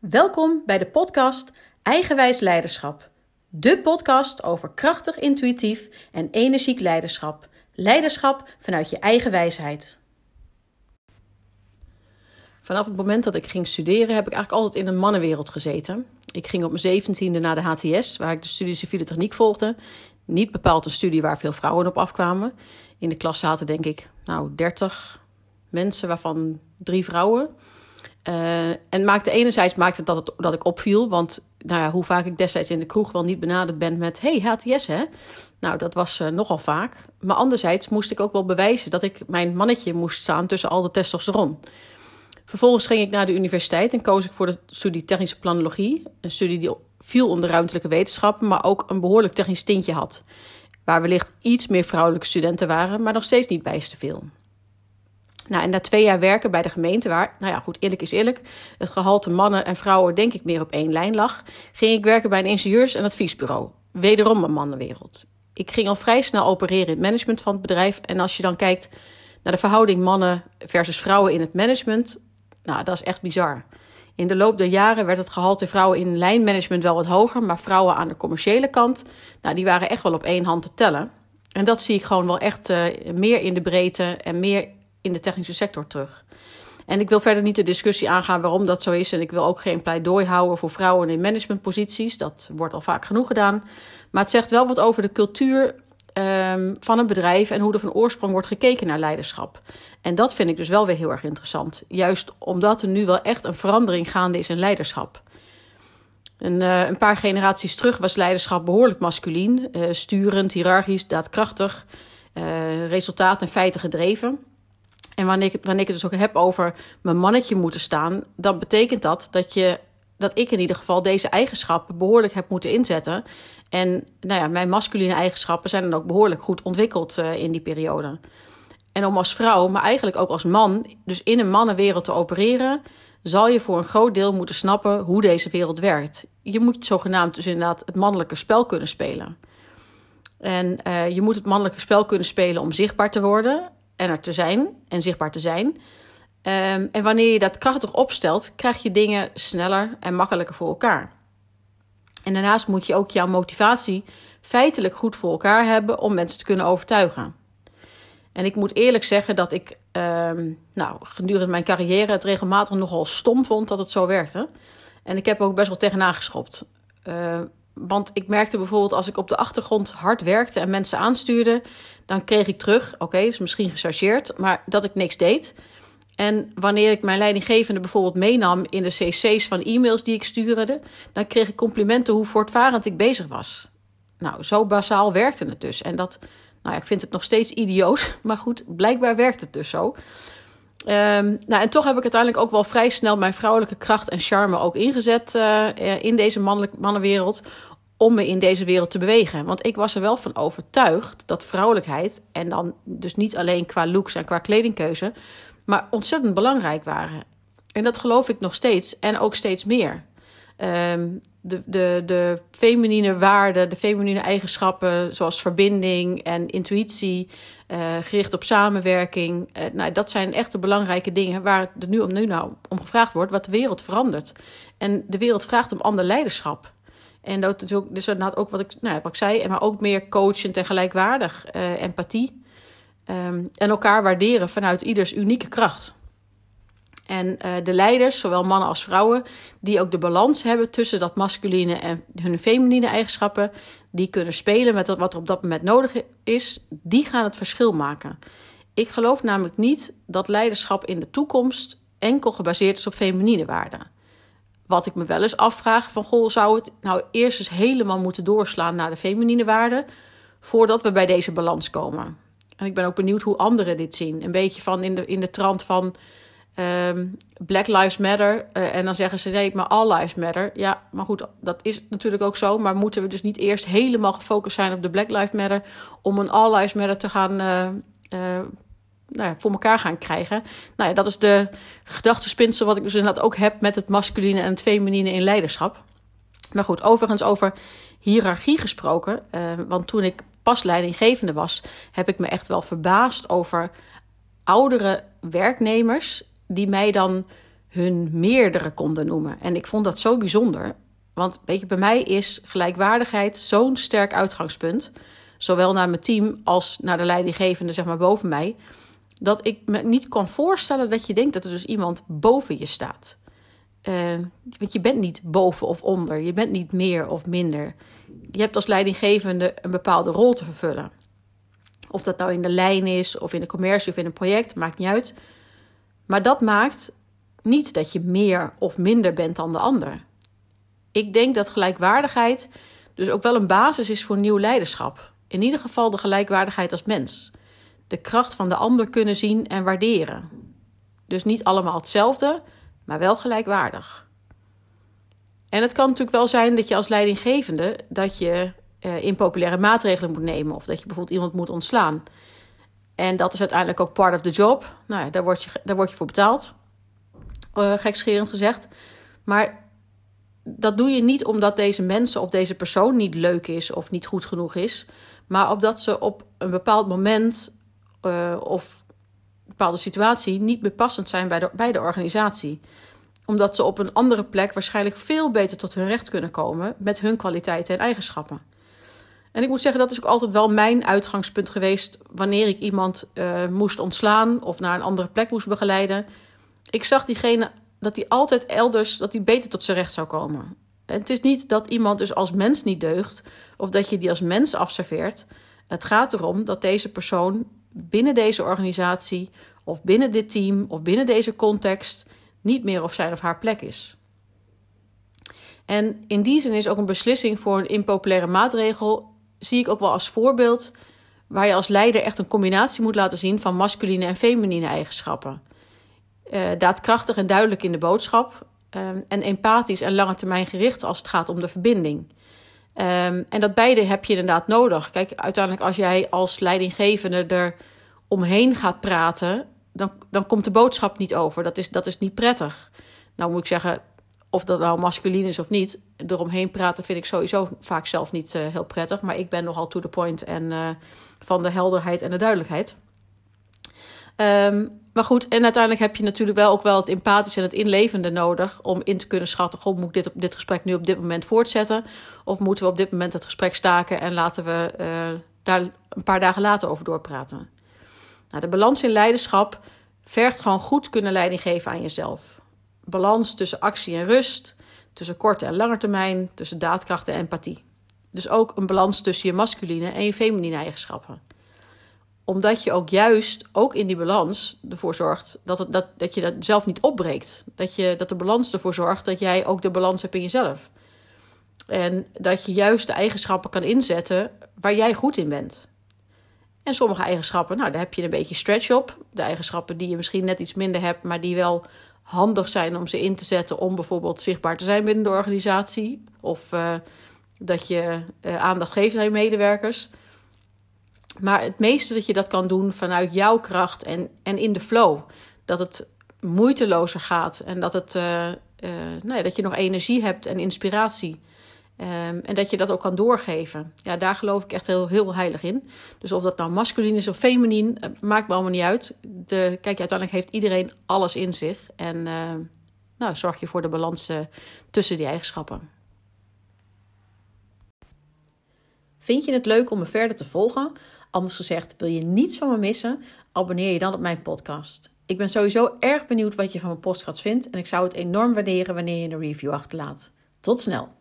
Welkom bij de podcast Eigenwijs Leiderschap. De podcast over krachtig, intuïtief en energiek leiderschap. Leiderschap vanuit je eigen wijsheid. Vanaf het moment dat ik ging studeren heb ik eigenlijk altijd in een mannenwereld gezeten. Ik ging op mijn zeventiende naar de HTS, waar ik de studie civiele techniek volgde. Niet bepaald een studie waar veel vrouwen op afkwamen. In de klas zaten denk ik nou 30 mensen, waarvan drie vrouwen. Uh, en maakte enerzijds maakte dat, het, dat ik opviel. Want nou ja, hoe vaak ik destijds in de kroeg wel niet benaderd ben met... hey, HTS hè? Nou, dat was uh, nogal vaak. Maar anderzijds moest ik ook wel bewijzen dat ik mijn mannetje moest staan tussen al de testosteron. Vervolgens ging ik naar de universiteit en koos ik voor de studie technische planologie. Een studie die viel onder ruimtelijke wetenschappen, maar ook een behoorlijk technisch tintje had. Waar wellicht iets meer vrouwelijke studenten waren, maar nog steeds niet bijster veel. Nou, en na twee jaar werken bij de gemeente, waar, nou ja, goed, eerlijk is eerlijk, het gehalte mannen en vrouwen denk ik meer op één lijn lag, ging ik werken bij een ingenieurs- en adviesbureau. Wederom een mannenwereld. Ik ging al vrij snel opereren in het management van het bedrijf. En als je dan kijkt naar de verhouding mannen versus vrouwen in het management, nou, dat is echt bizar. In de loop der jaren werd het gehalte vrouwen in lijnmanagement wel wat hoger, maar vrouwen aan de commerciële kant, nou, die waren echt wel op één hand te tellen. En dat zie ik gewoon wel echt uh, meer in de breedte en meer in de technische sector terug. En ik wil verder niet de discussie aangaan waarom dat zo is. En ik wil ook geen pleidooi houden voor vrouwen in managementposities. Dat wordt al vaak genoeg gedaan. Maar het zegt wel wat over de cultuur um, van een bedrijf en hoe er van oorsprong wordt gekeken naar leiderschap. En dat vind ik dus wel weer heel erg interessant. Juist omdat er nu wel echt een verandering gaande is in leiderschap. Een, uh, een paar generaties terug was leiderschap behoorlijk masculien, uh, sturend, hiërarchisch, daadkrachtig, uh, resultaat en feiten gedreven. En wanneer ik, wanneer ik het dus ook heb over mijn mannetje moeten staan, dan betekent dat dat, je, dat ik in ieder geval deze eigenschappen behoorlijk heb moeten inzetten. En nou ja, mijn masculine eigenschappen zijn dan ook behoorlijk goed ontwikkeld uh, in die periode. En om als vrouw, maar eigenlijk ook als man, dus in een mannenwereld te opereren, zal je voor een groot deel moeten snappen hoe deze wereld werkt. Je moet zogenaamd dus inderdaad het mannelijke spel kunnen spelen. En uh, je moet het mannelijke spel kunnen spelen om zichtbaar te worden en er te zijn en zichtbaar te zijn. Um, en wanneer je dat krachtig opstelt, krijg je dingen sneller en makkelijker voor elkaar. En daarnaast moet je ook jouw motivatie feitelijk goed voor elkaar hebben om mensen te kunnen overtuigen. En ik moet eerlijk zeggen dat ik um, nou, gedurende mijn carrière het regelmatig nogal stom vond dat het zo werkte. En ik heb ook best wel tegenaan geschopt. Uh, want ik merkte bijvoorbeeld als ik op de achtergrond hard werkte en mensen aanstuurde, dan kreeg ik terug, oké, okay, is misschien gechargeerd, maar dat ik niks deed. En wanneer ik mijn leidinggevende bijvoorbeeld meenam in de cc's van e-mails die ik stuurde, dan kreeg ik complimenten hoe voortvarend ik bezig was. Nou, zo basaal werkte het dus. En dat, nou, ik vind het nog steeds idioot, maar goed, blijkbaar werkt het dus zo. Um, nou, en toch heb ik uiteindelijk ook wel vrij snel mijn vrouwelijke kracht en charme ook ingezet uh, in deze mannenwereld om me in deze wereld te bewegen. Want ik was er wel van overtuigd dat vrouwelijkheid, en dan dus niet alleen qua looks en qua kledingkeuze, maar ontzettend belangrijk waren. En dat geloof ik nog steeds en ook steeds meer. Um, de, de, de feminine waarden, de feminine eigenschappen, zoals verbinding en intuïtie, uh, gericht op samenwerking. Uh, nou, dat zijn echt de belangrijke dingen waar er nu om, nu nou om gevraagd wordt, wat de wereld verandert. En de wereld vraagt om ander leiderschap. En dat is ook, dus inderdaad ook wat ik, nou, wat ik zei, maar ook meer coachend en gelijkwaardig, uh, empathie. Um, en elkaar waarderen vanuit ieders unieke kracht. En uh, de leiders, zowel mannen als vrouwen, die ook de balans hebben tussen dat masculine en hun feminine eigenschappen, die kunnen spelen met wat er op dat moment nodig is, die gaan het verschil maken. Ik geloof namelijk niet dat leiderschap in de toekomst enkel gebaseerd is op feminine waarden. Wat ik me wel eens afvraag van, goh, zou het nou eerst eens helemaal moeten doorslaan naar de feminine waarden, voordat we bij deze balans komen? En ik ben ook benieuwd hoe anderen dit zien. Een beetje van in de, in de trant van um, Black Lives Matter. Uh, en dan zeggen ze nee, maar All Lives Matter. Ja, maar goed, dat is natuurlijk ook zo. Maar moeten we dus niet eerst helemaal gefocust zijn op de Black Lives Matter om een All Lives Matter te gaan. Uh, uh, nou voor elkaar gaan krijgen. Nou ja, dat is de gedachtespinsel wat ik dus inderdaad ook heb met het masculine en het feminine in leiderschap. Maar goed, overigens over hiërarchie gesproken. want toen ik pas leidinggevende was, heb ik me echt wel verbaasd over oudere werknemers die mij dan hun meerdere konden noemen. En ik vond dat zo bijzonder. Want weet je, bij mij is gelijkwaardigheid zo'n sterk uitgangspunt. Zowel naar mijn team als naar de leidinggevende, zeg maar boven mij. Dat ik me niet kan voorstellen dat je denkt dat er dus iemand boven je staat. Uh, want je bent niet boven of onder. Je bent niet meer of minder. Je hebt als leidinggevende een bepaalde rol te vervullen. Of dat nou in de lijn is, of in de commercie of in een project, maakt niet uit. Maar dat maakt niet dat je meer of minder bent dan de ander. Ik denk dat gelijkwaardigheid dus ook wel een basis is voor nieuw leiderschap. In ieder geval de gelijkwaardigheid als mens. De kracht van de ander kunnen zien en waarderen. Dus niet allemaal hetzelfde, maar wel gelijkwaardig. En het kan natuurlijk wel zijn dat je als leidinggevende dat je uh, impopulaire maatregelen moet nemen of dat je bijvoorbeeld iemand moet ontslaan. En dat is uiteindelijk ook part of the job. Nou ja, daar word je, daar word je voor betaald. Uh, gekscherend gezegd. Maar dat doe je niet omdat deze mensen of deze persoon niet leuk is of niet goed genoeg is. Maar omdat ze op een bepaald moment uh, of bepaalde situatie niet meer passend zijn bij de, bij de organisatie. Omdat ze op een andere plek waarschijnlijk veel beter tot hun recht kunnen komen met hun kwaliteiten en eigenschappen. En ik moet zeggen, dat is ook altijd wel mijn uitgangspunt geweest wanneer ik iemand uh, moest ontslaan of naar een andere plek moest begeleiden. Ik zag diegene dat hij altijd elders, dat hij beter tot zijn recht zou komen. En het is niet dat iemand dus als mens niet deugt of dat je die als mens afserveert. Het gaat erom dat deze persoon binnen deze organisatie of binnen dit team of binnen deze context niet meer op zijn of haar plek is. En in die zin is ook een beslissing voor een impopulaire maatregel, zie ik ook wel als voorbeeld, waar je als leider echt een combinatie moet laten zien van masculine en feminine eigenschappen. Uh, daadkrachtig en duidelijk in de boodschap. Um, en empathisch en lange termijn gericht als het gaat om de verbinding. Um, en dat beide heb je inderdaad nodig. Kijk, uiteindelijk als jij als leidinggevende er omheen gaat praten, dan, dan komt de boodschap niet over. Dat is, dat is niet prettig. Nou moet ik zeggen, of dat nou masculin is of niet, eromheen praten vind ik sowieso vaak zelf niet uh, heel prettig. Maar ik ben nogal to the point en uh, van de helderheid en de duidelijkheid. Um, maar goed, en uiteindelijk heb je natuurlijk wel ook wel het empathische en het inlevende nodig om in te kunnen schatten: God, moet ik dit, dit gesprek nu op dit moment voortzetten? Of moeten we op dit moment het gesprek staken en laten we uh, daar een paar dagen later over doorpraten? Nou, de balans in leiderschap vergt gewoon goed kunnen leiding geven aan jezelf. Balans tussen actie en rust, tussen korte en lange termijn, tussen daadkracht en empathie. Dus ook een balans tussen je masculine en je feminine eigenschappen omdat je ook juist, ook in die balans, ervoor zorgt dat, het, dat, dat je dat zelf niet opbreekt. Dat, je, dat de balans ervoor zorgt dat jij ook de balans hebt in jezelf. En dat je juist de eigenschappen kan inzetten waar jij goed in bent. En sommige eigenschappen, nou, daar heb je een beetje stretch op. De eigenschappen die je misschien net iets minder hebt, maar die wel handig zijn om ze in te zetten om bijvoorbeeld zichtbaar te zijn binnen de organisatie. Of uh, dat je uh, aandacht geeft aan je medewerkers. Maar het meeste dat je dat kan doen vanuit jouw kracht en, en in de flow. Dat het moeitelozer gaat en dat, het, uh, uh, nou ja, dat je nog energie hebt en inspiratie. Um, en dat je dat ook kan doorgeven. Ja, daar geloof ik echt heel, heel heilig in. Dus of dat nou masculin is of feminien, uh, maakt me allemaal niet uit. De, kijk, uiteindelijk heeft iedereen alles in zich. En nou, zorg je voor de balans tussen die eigenschappen. Vind je het leuk om me verder te volgen? Anders gezegd, wil je niets van me missen? Abonneer je dan op mijn podcast. Ik ben sowieso erg benieuwd wat je van mijn podcast vindt en ik zou het enorm waarderen wanneer je een review achterlaat. Tot snel!